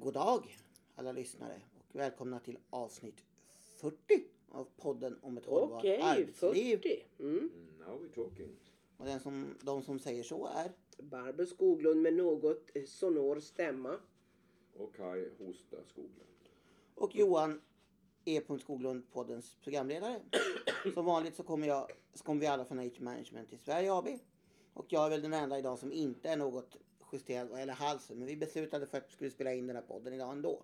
god dag alla lyssnare och välkomna till avsnitt 40 av podden om ett hållbart Okej, arbetsliv. 40. Mm. Now we're talking. Och den som, de som säger så är Barbro Skoglund med något eh, sonor stämma. Och Kai Hosta Skoglund. och Johan E. Skoglund, poddens programledare. Som vanligt så kommer, jag, så kommer vi alla från Age Management i Sverige AB. Och jag är väl den enda idag som inte är något justerat vad gäller halsen. Men vi beslutade för att vi skulle spela in den här podden idag ändå.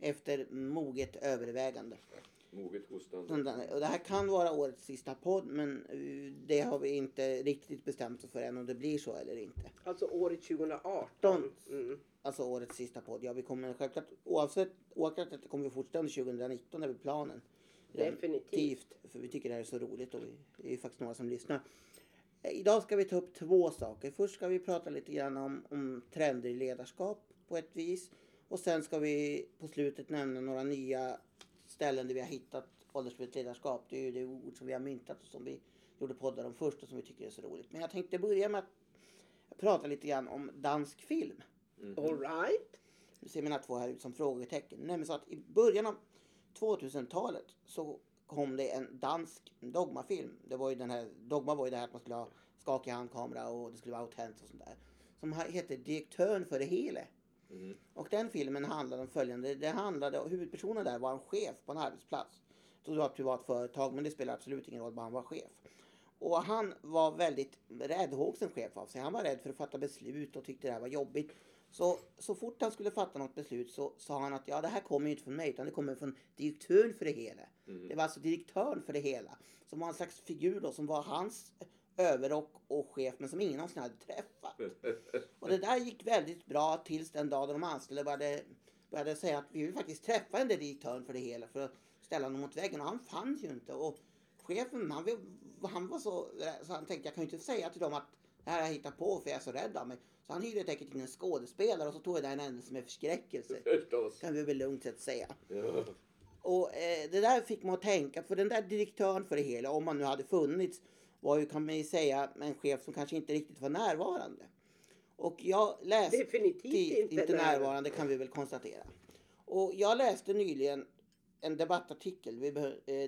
Efter moget övervägande. Moget hostande. Och det här kan vara årets sista podd men eh, det har vi inte riktigt bestämt oss för än om det blir så eller inte. Alltså året 2018. Mm. Alltså årets sista podd. Ja, vi kommer självklart oavsett oaktat att det kommer fortsätta under 2019 är väl planen. Definitivt. För vi tycker det här är så roligt och vi, det är ju faktiskt några som lyssnar. Idag ska vi ta upp två saker. Först ska vi prata lite grann om, om trender i ledarskap på ett vis. Och sen ska vi på slutet nämna några nya ställen där vi har hittat åldersmässigt ledarskap. Det är ju det ord som vi har myntat och som vi gjorde poddar om först och som vi tycker är så roligt. Men jag tänkte börja med att prata lite grann om dansk film. All right. Nu ser mina två här ut som frågetecken. Nämligen så att i början av 2000-talet så kom det en dansk dogmafilm. Det var ju den här, dogma var ju det här att man skulle ha skakig handkamera och det skulle vara autentiskt och sånt där. Som hette Direktören för det hela. Och den filmen handlade om följande. Det handlade, huvudpersonen där var en chef på en arbetsplats. Tror det var ett privat företag men det spelar absolut ingen roll bara han var chef. Och han var väldigt räddhågsen chef av sig. Han var rädd för att fatta beslut och tyckte det här var jobbigt. Så, så fort han skulle fatta något beslut så sa han att ja, det här kommer ju inte från mig utan det kommer från direktören för det hela. Det var alltså direktören för det hela. Som var en slags figur då som var hans överrock och chef men som ingen någonsin hade träffat. Och det där gick väldigt bra tills den dag då de anställda började, började säga att vi vill faktiskt träffa den där direktören för det hela för att ställa honom mot väggen och han fanns ju inte. Och chefen han, han var så, så han tänkte jag kan ju inte säga till dem att det här har jag hittat på för jag är så rädd av mig. Så han hyrde helt enkelt in en skådespelare och så tog jag den händelse med förskräckelse. Förstås. Kan vi väl lugnt sett säga. Ja. Och eh, det där fick mig att tänka, för den där direktören för det hela, om man nu hade funnits, var ju kan man ju säga en chef som kanske inte riktigt var närvarande. Och jag läste... Definitivt inte inte närvarande. kan vi väl konstatera. Och jag läste nyligen en debattartikel, eh,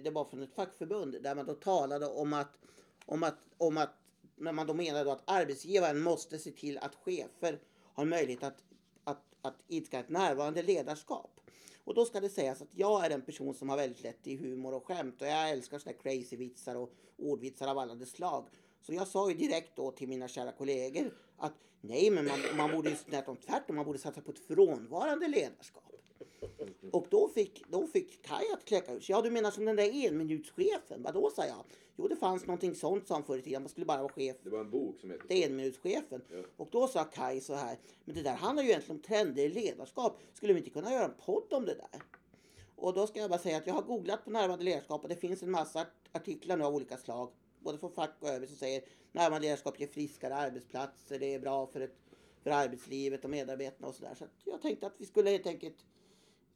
det var från ett fackförbund, där man då talade om att, om att, om att när man då menar då att arbetsgivaren måste se till att chefer har möjlighet att, att, att idka ett närvarande ledarskap. Och då ska det sägas att jag är en person som har väldigt lätt i humor och skämt och jag älskar sådana crazy vitsar och ordvitsar av alla dess slag. Så jag sa ju direkt då till mina kära kollegor att nej men man, man borde ju tvärtom, tvärtom, man borde satsa på ett frånvarande ledarskap. Och då fick, då fick Kaj att kläcka ur sig. Ja du menar som den där enminutschefen? Vadå sa jag? Jo det fanns någonting sånt han förr i tiden. Man skulle bara vara chef Det var en bok som hette enminutschefen. Ja. Och då sa Kai så här, men det där handlar ju egentligen om trender i ledarskap. Skulle vi inte kunna göra en podd om det där? Och då ska jag bara säga att jag har googlat på närvarande ledarskap och det finns en massa artiklar nu av olika slag. Både från fack och övrigt som säger närvarande ledarskap ger friskare arbetsplatser, det är bra för, ett, för arbetslivet och medarbetarna och sådär. Så att jag tänkte att vi skulle helt enkelt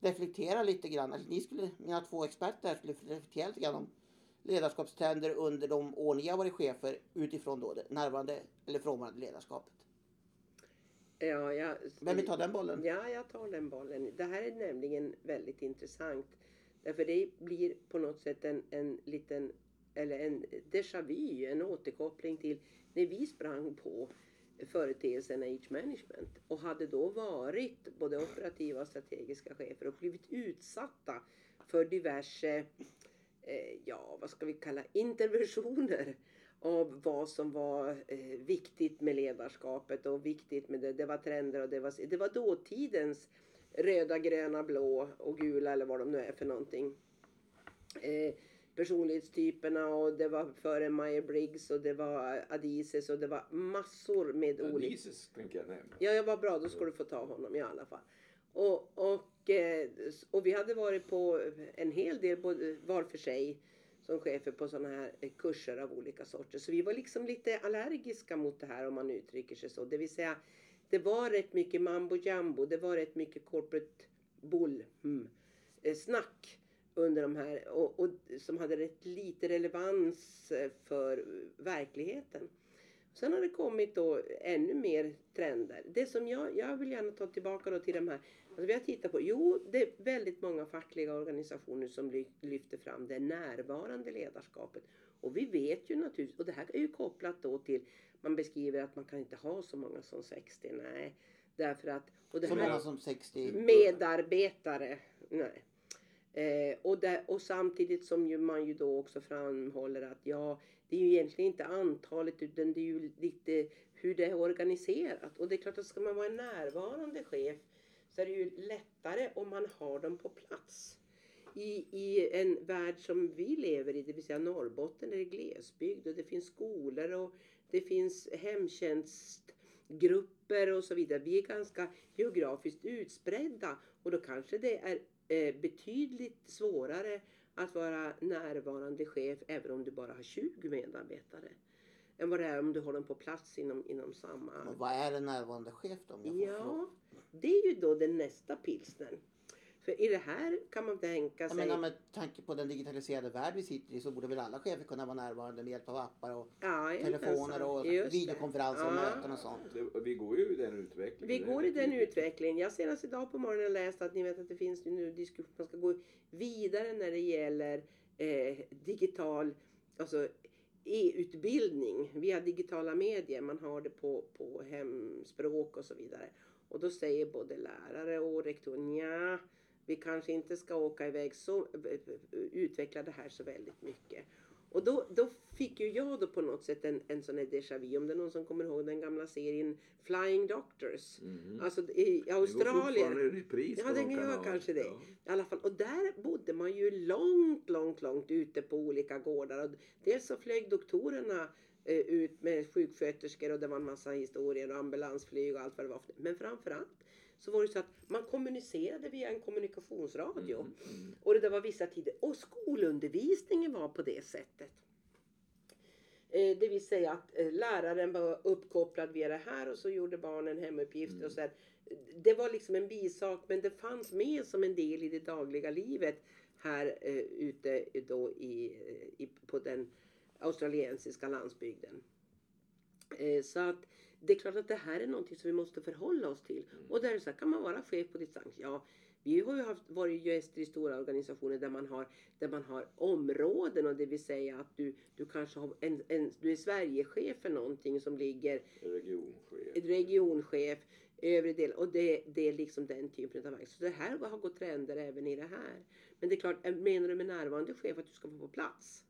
reflektera lite grann, eller ni skulle, mina två experter här skulle reflektera lite grann om ledarskapstrender under de år ni har varit chefer utifrån då det närvarande eller frånvarande ledarskapet. Ja, jag, Vem vill ta den bollen? Ja, jag tar den bollen. Det här är nämligen väldigt intressant. Därför det blir på något sätt en, en liten, eller en déjà vu, en återkoppling till när vi sprang på företeelsen age management och hade då varit både operativa och strategiska chefer och blivit utsatta för diverse, eh, ja vad ska vi kalla interventioner av vad som var eh, viktigt med ledarskapet och viktigt med det. Det var trender och det var, det var dåtidens röda, gröna, blå och gula eller vad de nu är för någonting. Eh, personlighetstyperna och det var före Meyer-Briggs och det var Adises och det var massor med olika. Adises tänker jag nämna. Ja, jag var bra. Då ska du få ta honom i alla fall. Och, och, eh, och vi hade varit på en hel del både var för sig som chefer på sådana här kurser av olika sorter. Så vi var liksom lite allergiska mot det här om man uttrycker sig så. Det vill säga, det var rätt mycket mambo jumbo. Det var rätt mycket corporate bull mm, snack under de här och, och som hade rätt lite relevans eh, för verkligheten. Sen har det kommit då ännu mer trender. Det som jag, jag vill gärna ta tillbaka då till de här. Alltså vi har tittat på, jo det är väldigt många fackliga organisationer som ly- lyfter fram det närvarande ledarskapet. Och vi vet ju naturligtvis, och det här är ju kopplat då till, man beskriver att man kan inte ha så många som 60, nej. Därför att, och det Så här, som 60. medarbetare. Nej. Eh, och, där, och samtidigt som ju man ju då också framhåller att ja, det är ju egentligen inte antalet utan det är ju lite hur det är organiserat. Och det är klart att ska man vara en närvarande chef så är det ju lättare om man har dem på plats. I, I en värld som vi lever i, det vill säga Norrbotten, där det är glesbygd och det finns skolor och det finns hemtjänstgrupper och så vidare. Vi är ganska geografiskt utspridda och då kanske det är betydligt svårare att vara närvarande chef även om du bara har 20 medarbetare. Än vad det är om du har dem på plats inom, inom samma... Och vad är en närvarande chef då? Om jag får fråga? Ja, det är ju då den nästa pilsnern. För i det här kan man tänka Jag sig... menar med tanke på den digitaliserade värld vi sitter i så borde väl alla chefer kunna vara närvarande med hjälp av appar och ja, telefoner och just det. videokonferenser och Ja. möten och sånt. Det, vi går ju i den utvecklingen. Vi går i den utvecklingen. Jag senast idag på morgonen läste att ni vet att det finns nu diskussion, man ska gå vidare när det gäller eh, digital, alltså e-utbildning via digitala medier. Man har det på, på hemspråk och så vidare. Och då säger både lärare och rektor ja, vi kanske inte ska åka iväg så, utveckla det här så väldigt mycket. Och då, då fick ju jag då på något sätt en, en sån här déjà vu. Om det är någon som kommer ihåg den gamla serien Flying Doctors. Mhm. Alltså i Det går Australien. fortfarande i repris Ja, den gör kanske det. Ja. I alla fall. Och där bodde man ju långt, långt, långt ute på olika gårdar. Och dels så flög doktorerna eh, ut med sjuksköterskor och det var en massa historier och ambulansflyg och allt vad det var. Men framförallt så var det så att man kommunicerade via en kommunikationsradio. Mm, mm. Och det där var vissa tider. Och skolundervisningen var på det sättet. Eh, det vill säga att eh, läraren var uppkopplad via det här och så gjorde barnen hemuppgifter och så här. Det var liksom en bisak men det fanns med som en del i det dagliga livet här eh, ute då i, i, på den australiensiska landsbygden. Eh, så att det är klart att det här är någonting som vi måste förhålla oss till. Och där så här, kan man vara chef på distans? Ja, vi har ju haft, varit gäster i stora organisationer där man har, där man har områden och det vill säga att du, du kanske har en, en, du är Sverigechef för någonting som ligger Regionchef. regionchef, övre del och det, det är liksom den typen av verksamhet. Så det här har gått trender även i det här. Men det är klart, menar du med närvarande chef att du ska vara på plats?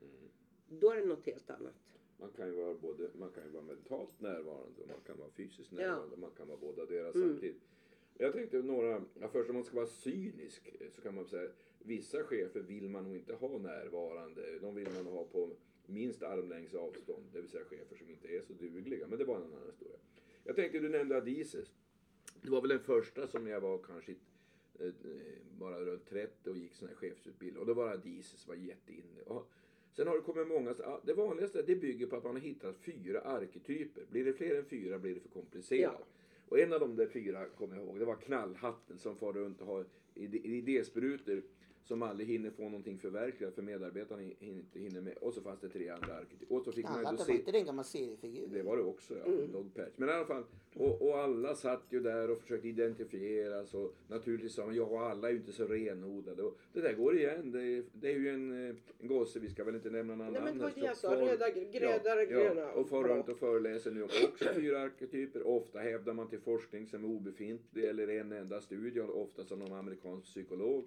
Mm. Då är det något helt annat. Man kan ju vara både, man kan ju vara mentalt närvarande och man kan vara fysiskt Ja. närvarande. Man kan vara båda deras Mm. samtidigt. Jag tänkte några, ja, först om man ska vara cynisk så kan man säga vissa chefer vill man nog inte ha närvarande. De vill man ha på minst armlängds avstånd. Det vill säga chefer som inte är så dugliga. Men det var en annan historia. Jag tänkte, du nämnde Adises. Det var väl den första som jag var kanske eh, bara runt 30 och gick sån här chefsutbildning. Och då var Adises var jätteinne. Och sen har det kommit många, det vanligaste det bygger på att man har hittat fyra arketyper. Blir det fler än fyra blir det för komplicerat. Ja. Och en av de där fyra kommer jag ihåg, det var knallhatten som far runt och har idésprutor som aldrig hinner få någonting förverkligat för medarbetarna inte hinner med. Och så fanns det tre andra arketyper. Och så fick man ju då se... inte det en gammal seriefigur? Det var det också, ja. Mm. Dog Patch. Men i alla fall, och, och alla satt ju där och försökte identifieras och naturligtvis sa man ja, alla är ju inte så renodlade. Och det där går igen. Det, är- det är ju en, eh, en gosse, vi ska väl inte nämna någon Nej men annan. det var det jag sa, röda, gröda, ja, gröna. Ja, och far runt och föreläser nu om också fyra arketyper. Ofta hävdar man till forskning som är obefintlig eller en enda studie, ofta som någon amerikansk psykolog.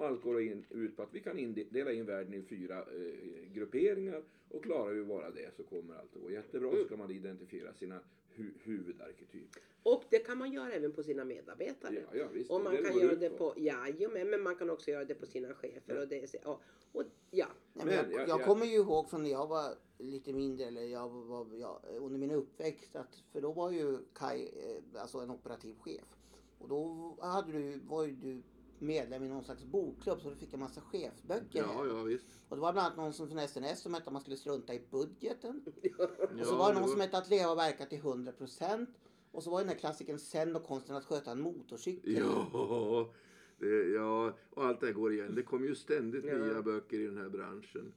Och allt går in, ut på att vi kan in, dela in världen i fyra eh, grupperingar och klarar vi bara det så kommer allt att gå jättebra. Så ska man identifiera sina hu, huvudarketyper. Och det kan man göra även på sina medarbetare. Ja, ja, visst, och man det kan göra det på. på, jajamän, men man kan också göra det på sina chefer. Ja. Och det, ja, och, ja. Nej, men jag, jag- jag jag- kommer ju ihåg från när jag var lite mindre, eller jag var, ja, under min uppväxt, att, för då var ju Kai eh, alltså en operativ chef. Och då hade du, var ju du medlem i någon slags bokklubb så du fick en massa chefsböcker. Ja, ja, visst. Och det var bland annat någon som från SNS som hette att man skulle strunta i budgeten. Och så Ja, var det någon var- som hette att leva och verka till 100%. Och så var det den här klassikern Sen och konsten att sköta en motorcykel. Ja, det, ja, och allt det här går igen. Det kommer ju ständigt Ja. nya böcker i den här branschen.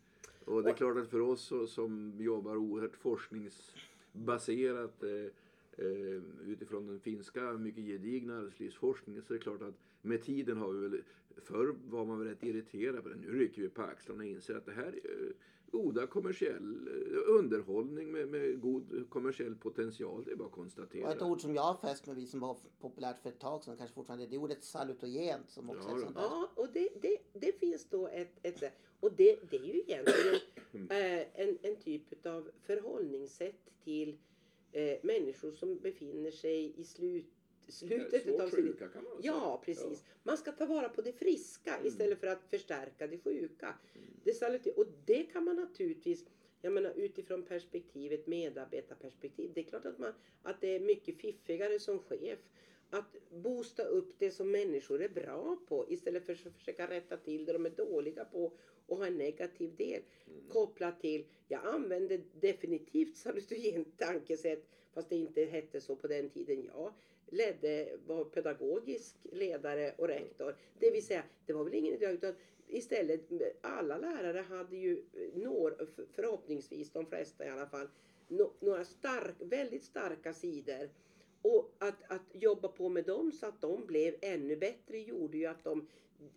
Och det är klart att för oss som jobbar oerhört baserat eh, eh, utifrån den finska mycket gedigna arbetslivsforskningen så är det klart att med tiden har vi väl, förr var man väl rätt irriterad på det. Nu rycker vi på axlarna och inser att det här är eh, goda kommersiell eh, underhållning med, med god kommersiell potential. Det är bara att Och konstatera. ett ord som jag har fäst mig vid som var populärt för ett tag sedan, kanske fortfarande, det är ordet salutogent som också Ja, är sånt där. Ja, och det, det, det finns då ett, ett och det, det är ju egentligen eh, en, en typ av förhållningssätt till eh, människor som befinner sig i slut, slutet Svårt utav sitt liv. Ja, precis. Man ska ta vara på det friska istället för att förstärka det sjuka. Det är saluti- och det kan man naturligtvis, jag menar utifrån perspektivet medarbetarperspektiv. Det är klart att, man, att det är mycket fiffigare som chef att boosta upp det som människor är bra på istället för att försöka rätta till det de är dåliga på och ha en negativ del. Kopplat till, jag använde definitivt salutogent tankesätt fast det inte hette så på den tiden jag ledde, var pedagogisk ledare och rektor. Det vill säga, det var väl ingen idé utan istället alla lärare hade ju några, förhoppningsvis de flesta i alla fall, nå- några stark, väldigt starka sidor. Och att, att jobba på med dem så att de blev ännu bättre gjorde ju att de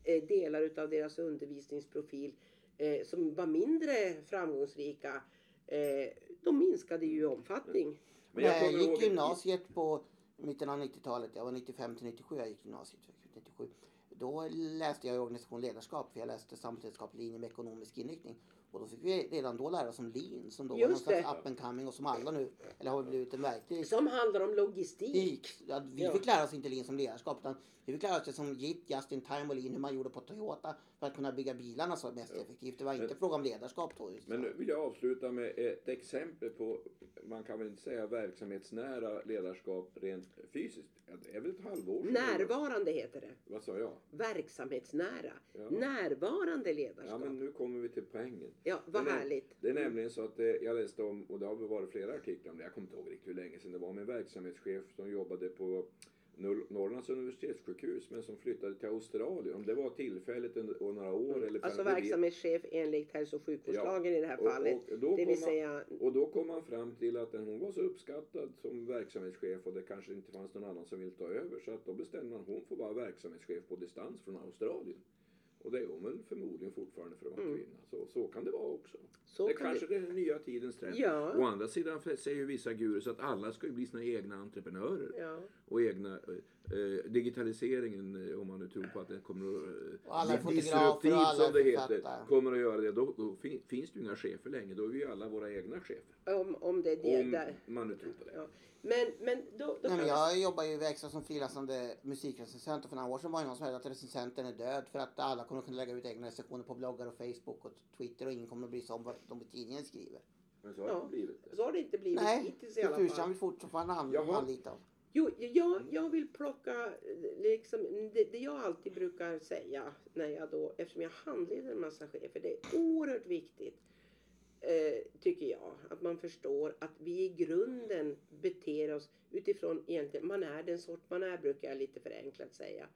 eh, delar utav deras undervisningsprofil eh, som var mindre framgångsrika, eh, de minskade ju i omfattning. Men jag jag kommer gick ihåg- gymnasiet på mitten av 90-talet, jag var 95 till 97 jag gick gymnasiet, 97. Då läste jag i organisation ledarskap för jag läste samhällsvetenskaplig linje med ekonomisk inriktning. Och då fick vi redan då lära oss om lean som då var någon slags up and coming och som alla nu, eller har blivit en verklig Som handlar om logistik. Ja, vi Ja. fick lära oss inte lean som ledarskap utan vi fick lära oss det som JIT, Just in time och lean, hur man gjorde på Toyota för att kunna bygga bilarna så mest effektivt. Det var inte Men- fråga om ledarskap då. Just Men nu vill jag avsluta med ett exempel på, man kan väl inte säga verksamhetsnära ledarskap rent fysiskt. Ja, Det är väl ett halvår sedan. Närvarande heter det. Vad sa jag? Verksamhetsnära. Ja. Närvarande Ja, ledarskap. men nu kommer vi till poängen. Ja, vad det- härligt. Det är nämligen så att eh, jag läste om, och det har väl varit flera artiklar om det, jag kommer inte ihåg riktigt hur länge sedan det var, med en verksamhetschef som jobbade på Norrlands universitetssjukhus men som flyttade till Australien. Om det var tillfälligt och några år eller Alltså verksamhetschef enligt hälso och sjukvårdslagen i det här Och- fallet. och då det vill man- säga, Och då kom man fram till att hon var så uppskattad som verksamhetschef och det kanske inte fanns någon annan som ville ta över. Så att då bestämde man att hon får vara verksamhetschef på distans från Australien. Och det är hon väl förmodligen fortfarande för att vara Mm. kvinna. Så, så kan det vara också. så det kan kanske det, är den nya tidens trend. Ja. Å andra sidan säger ju vissa gurus att alla ska ju bli sina egna entreprenörer. ja. Och egna eh, digitaliseringen, eh, om man nu tror på att den kommer att... eh, Och alla är bli fotografer och disruptiv, alla är som det heter, kommer att göra det. Då, då fin, finns det ju inga chefer längre. Då är vi ju alla våra egna chefer. Om, om det är det Om där. man nu tror på det. Ja. Men, men då, då Nej, men jag jobbar ju verksam som frilansande musikrecensent och för några år sedan var det någon som hävdade att recensenten är död för att alla kommer att kunna lägga ut egna recensioner på bloggar och Facebook och Twitter och ingen kommer att bry sig om vad de i tidningen skriver. Men så har det Ja. inte blivit. det. Så har det inte blivit Nej, hittills i alla fall. vill fortfarande an- Jaha. anlita oss. Jo, jag, jag vill plocka, eh, liksom, det, det jag alltid brukar säga när jag då, eftersom jag handleder en massa chefer, det är oerhört viktigt, eh, tycker jag, att man förstår att vi i grunden beter oss utifrån egentligen, man är den sort man är, brukar jag lite förenklat säga.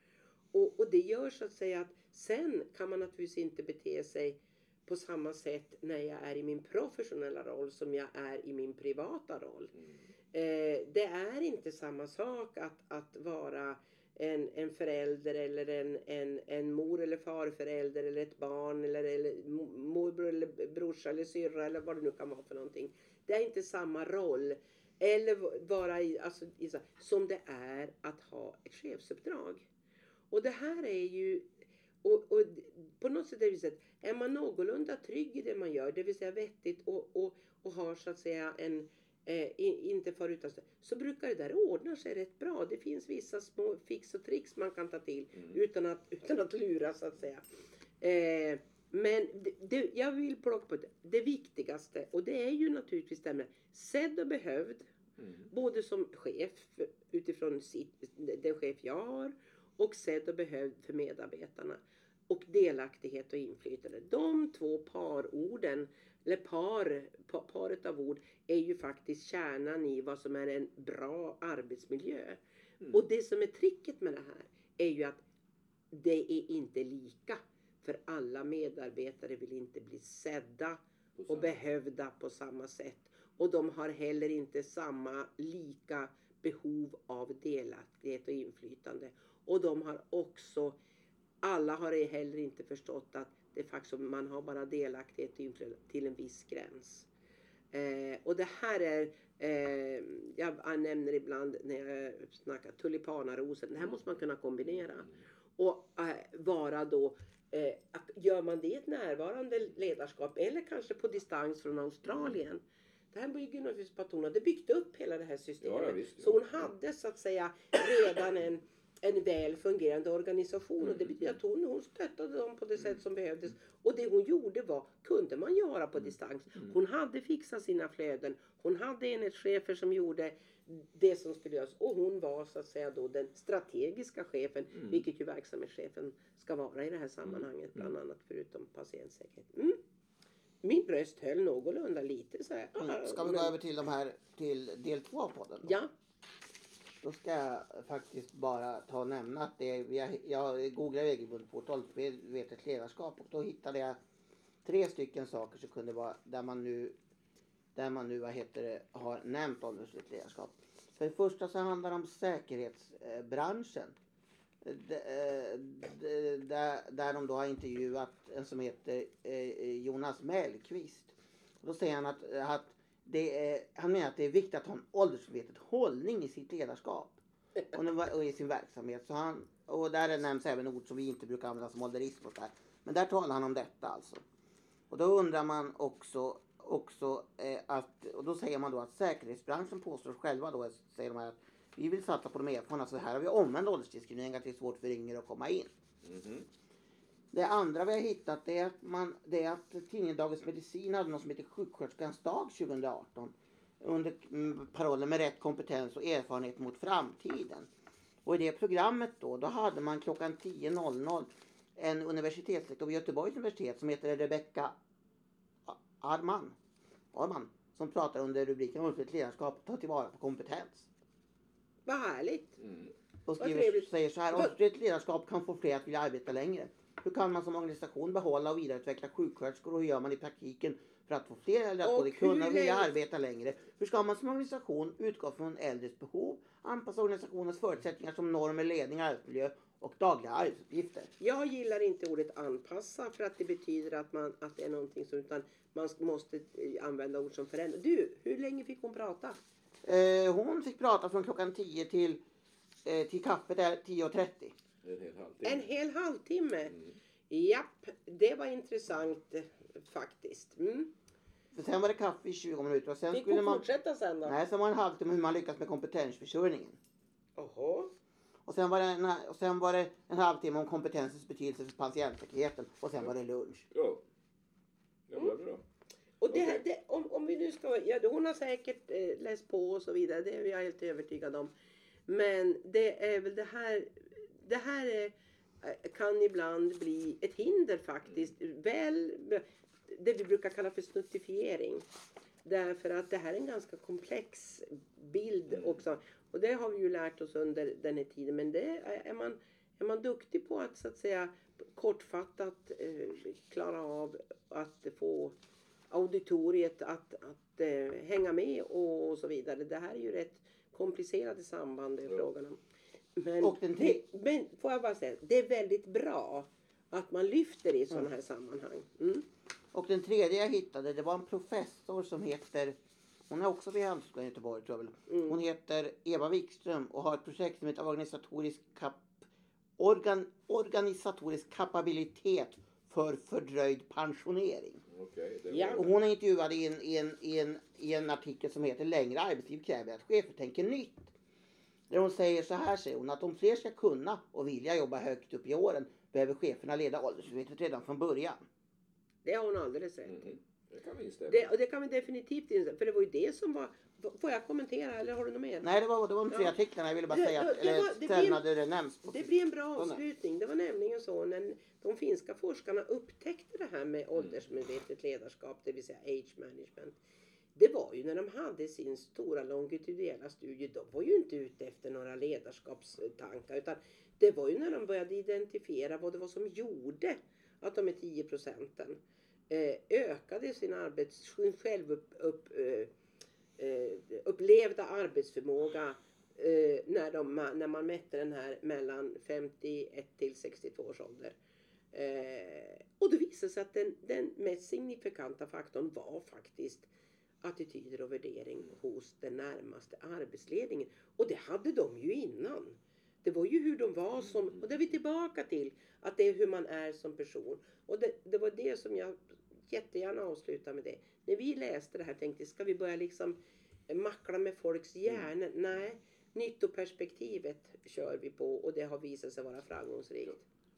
Och, och det gör så att säga att sen kan man naturligtvis inte bete sig på samma sätt när jag är i min professionella roll som jag är i min privata roll. Mm. Eh, det är inte samma sak att, att vara en, en förälder eller en, en, en mor eller farförälder eller ett barn eller, eller morbror eller brorsa eller syrra eller vad det nu kan vara för någonting. Det är inte samma roll. Eller vara i, alltså, i, som det är att ha ett chefsuppdrag. Och det här är ju och, och på något sätt är det så att är man någorlunda trygg i det man gör, det vill säga vettigt och, och, och har så att säga en eh, inte far utan så, så brukar det där ordna sig rätt bra. Det finns vissa små fix och tricks man kan ta till Mm. utan, att, utan att lura så att säga. Eh, men det, det, jag vill plocka på det, det viktigaste och det är ju naturligtvis det med sedd och behövd. Mm. Både som chef utifrån sitt, den chef jag har och sedd och behövd för medarbetarna. Och delaktighet och inflytande. De två parorden, eller par, pa, paret av ord, är ju faktiskt kärnan i vad som är en bra arbetsmiljö. Mm. Och det som är tricket med det här är ju att det är inte lika. För alla medarbetare vill inte bli sedda och behövda på samma sätt. Och de har heller inte samma lika behov av delaktighet och inflytande. Och de har också, alla har heller inte förstått att det faktiskt, man har bara delaktighet till en viss gräns. Eh, och det här är, eh, jag nämner ibland när jag snackar tulipanarosen, det här måste man kunna kombinera. Och eh, vara då, eh, att gör man det i ett närvarande ledarskap eller kanske på distans från Australien. Det här bygger naturligtvis på att hon hade byggt upp hela det här systemet. Ja, visst, ja. Så hon hade så att säga redan en en väl fungerande organisation och det betyder att hon, hon stöttade dem på det sätt som behövdes. Och det hon gjorde var, kunde man göra på distans. Hon hade fixat sina flöden. Hon hade enhetschefer som gjorde det som skulle göras och hon var så att säga då den strategiska chefen, vilket ju verksamhetschefen ska vara i det här sammanhanget, bland annat förutom patientsäkerhet. Mm. Min bröst höll någorlunda lite så här. Mm. Ska vi gå över till de här till del två av podden? då? Ja, då ska jag faktiskt bara ta och nämna att det jag, jag googlar regelbundet på ett ledarskap och då hittade jag tre stycken saker som kunde vara där man nu där man nu vad heter det, har nämnt åldersmässigt ledarskap. För det första så handlar det om säkerhetsbranschen. Eh, där, där de då har intervjuat en som heter eh, Jonas Mellqvist. Då säger han att, att är, han menar att det är viktigt att ha en åldersmedveten hållning i sitt ledarskap och, nu- och i sin verksamhet. Så han, och där nämns även ord som vi inte brukar använda som ålderism och så där. Men där talar han om detta alltså. Och då undrar man också, också eh, att, och då säger man då att säkerhetsbranschen påstår själva då, säger de här att vi vill satsa på de erfarna så här har vi omvänd åldersdiskriminering att det är svårt för yngre att komma in. Mhm. Det andra vi har hittat är att, man, det är att tidningen Dagens Medicin hade något som heter Sjuksköterskans dag 2018. Under parollen med rätt kompetens och erfarenhet mot framtiden. Och i det programmet då, då hade man klockan 10.00 en universitetslektor vid Göteborgs universitet som heter Rebecka Arman. Arman som pratar under rubriken Åldersmässigt ledarskap, ta tillvara på kompetens. vad härligt. Mm. Och skriver, säger så här, åldersmässigt ledarskap kan få fler att vilja arbeta längre. Hur kan man som organisation behålla och vidareutveckla sjuksköterskor och hur gör man i praktiken för att få fler äldre att Och både kunna och vilja arbeta längre? Hur ska man som organisation utgå från äldres behov, anpassa organisationens förutsättningar som normer, ledning, arbetsmiljö och dagliga arbetsuppgifter? Jag gillar inte ordet anpassa för att det betyder att, man, att det är någonting som utan man måste eh, använda ord som förändra. Du, hur länge fick hon prata? Eh, hon fick prata från klockan 10 till, eh, till kaffet där 10.30. En hel halvtimme. En hel halvtimme. Mm. Japp, det var intressant faktiskt. Mm. För sen var det kaffe i 20 minuter och sen Fick skulle hon man... fortsätta sen då? Nej, sen var det en halvtimme hur man lyckas med kompetensförsörjningen. Jaha. Och sen, var det en, och sen var det en halvtimme om kompetensens betydelse för patientsäkerheten. Och sen var det lunch. Ja. Ja, bra, bra. Och det, Okej. det, om, om vi nu ska, ja, hon har säkert eh, läst på och så vidare, det är jag helt övertygad om. Men det är väl det här, det här är, eh, kan ibland bli ett hinder faktiskt. Väl, det vi brukar kalla för snuttifiering. Därför att det här är en ganska komplex bild Mm. också. Och det har vi ju lärt oss under den här tiden. Men det är, man, är man duktig på att så att säga kortfattat eh, klara av att få auditoriet att, att eh, hänga med och, så vidare. Det här är ju rätt komplicerade samband är Ja. frågan om. Men, Och den det, men får jag bara säga, det är väldigt bra att man lyfter i sådana här sammanhang. Mm. Och den tredje jag hittade det var en professor som heter hon är också vid Handelshögskolan i Göteborg tror jag väl. Mm. Hon heter Eva Wikström och har ett projekt som heter organisatorisk, kap, organ, organisatorisk kapabilitet för fördröjd pensionering. Var Ja. Och hon är intervjuad i en, i, en, i, en, i en artikel som heter Längre arbetsliv kräver att chefer tänker nytt. Där hon säger så här säger hon att om fler ska kunna och vilja jobba högt upp i åren behöver cheferna leda åldersmedvetet redan från början. Det har hon alldeles rätt i. Mhm. Det kan vi instämma Det, och det kan vi definitivt inse. För det var ju det som var... Får jag kommentera eller har du något mer? Nej det var, det var de tre Ja. artiklarna jag ville bara Det- säga. Att, det- det var- det blir- där det nämns. På Det blir en bra avslutning. Det var nämligen så när de finska forskarna upptäckte det här med åldersmedvetet ledarskap, det vill säga age management. Det var ju när de hade sin stora longitudinella studie, de var ju inte ute efter några ledarskapstankar utan det var ju när de började identifiera vad det var som gjorde att de är 10 procenten eh, ökade sin arbets, sin självupp, upp, eh, eh upplevda arbetsförmåga eh, när, de, när man mätte den här mellan 51 till 62 års ålder. Eh, och det visade sig att den, den mest signifikanta faktorn var faktiskt attityder och värdering hos den närmaste arbetsledningen. Och det hade de ju innan. Det var ju hur de var som, och det är vi tillbaka till, att det är hur man är som person. Och det, det var det som jag jättegärna avslutar med det. När vi läste det här tänkte ska vi börja liksom mackla med folks hjärnor? Mm. Nej, nyttoperspektivet kör vi på och det har visat sig vara framgångsrikt.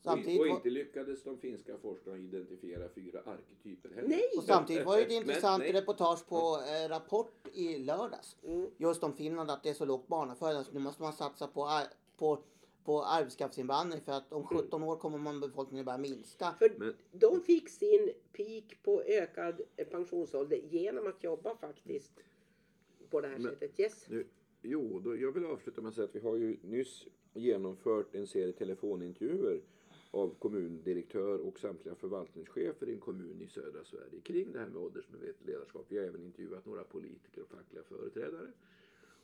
Samtidigt och inte lyckades de finska forskarna identifiera fyra arketyper heller. Nej. Och samtidigt var det ett intressant men, reportage på eh, Rapport i lördags. Mm. Just om Finland, att det är så lågt barnafödande så nu måste man satsa på, på på arbetskraftsinvandring för att om 17 mm. år kommer man befolkningen börja minska. För men, de fick sin peak på ökad pensionsålder genom att jobba faktiskt på det här men, sättet. Yes. Nu, jo, då, jag vill avsluta med att säga att vi har ju nyss genomfört en serie telefonintervjuer av kommundirektör och samtliga förvaltningschefer i en kommun i södra Sverige kring det här med åldersmedvetet ledarskap. Vi har även intervjuat några politiker och fackliga företrädare.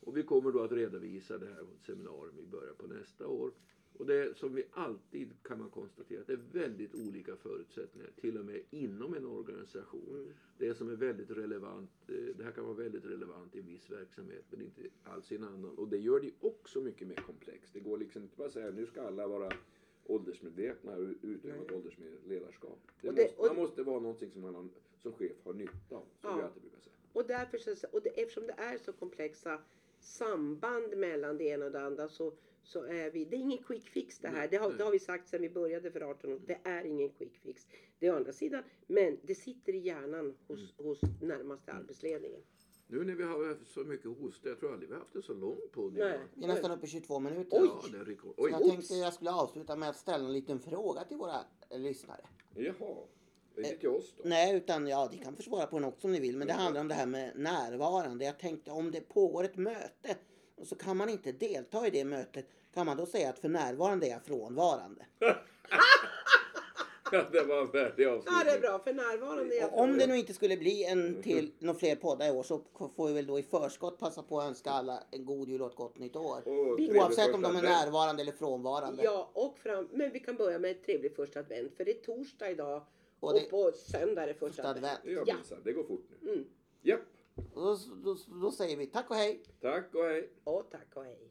Och vi kommer då att redovisa det här på ett seminarium i början på nästa år. Och det som vi alltid kan man konstatera att det är väldigt olika förutsättningar till och med inom en organisation. Mm. Det som är väldigt relevant, eh, det här kan vara väldigt relevant i en viss verksamhet men inte alls i en annan. Och det gör det också mycket mer komplext. Det går liksom inte bara att säga nu ska alla vara åldersmedvetna och utöva ett åldersmedvetet ledarskap. Det, det måste, man måste vara någonting som man har, som chef har nytta av. Som ja. alltid brukar säga. Och, därför så, och det, eftersom det är så komplexa samband mellan det ena och det andra så, så är vi, det är ingen quick fix det här. Det har, det har vi sagt sedan vi började för 18 år. Det är ingen quick fix. Det är å andra sidan, men det sitter i hjärnan hos, mm. hos närmaste arbetsledningen. Nu när vi har haft så mycket hosta, jag tror aldrig vi har haft det så långt på det. Vi är nästan uppe i 22 minuter. Oj! Ja, det är rekord. Oj. Så jag tänkte jag skulle avsluta med att ställa en liten fråga till våra lyssnare. Jaha. Inte till oss då? Nej, utan ja, ni kan få svara på den också om ni vill. Men det handlar om det här med närvarande. Jag tänkte om det pågår ett möte och så kan man inte delta i det mötet. Kan man då säga att för närvarande är jag frånvarande? Ja, det var en värdig avslutning. Ja, det är bra. För närvarande är och Om det nu inte skulle bli en till, några fler poddar i år så får vi väl då i förskott passa på att önska alla en god jul och ett gott nytt år. Och Oavsett om de är närvarande eller frånvarande. Ja, och fram, men vi kan börja med ett trevligt första advent. För det är torsdag idag. Och, det, och på söndag är det första advent. Ja, ja. det går fort nu. Mm. Japp. Då, då, då säger vi tack och hej. Tack och hej. Och tack och hej.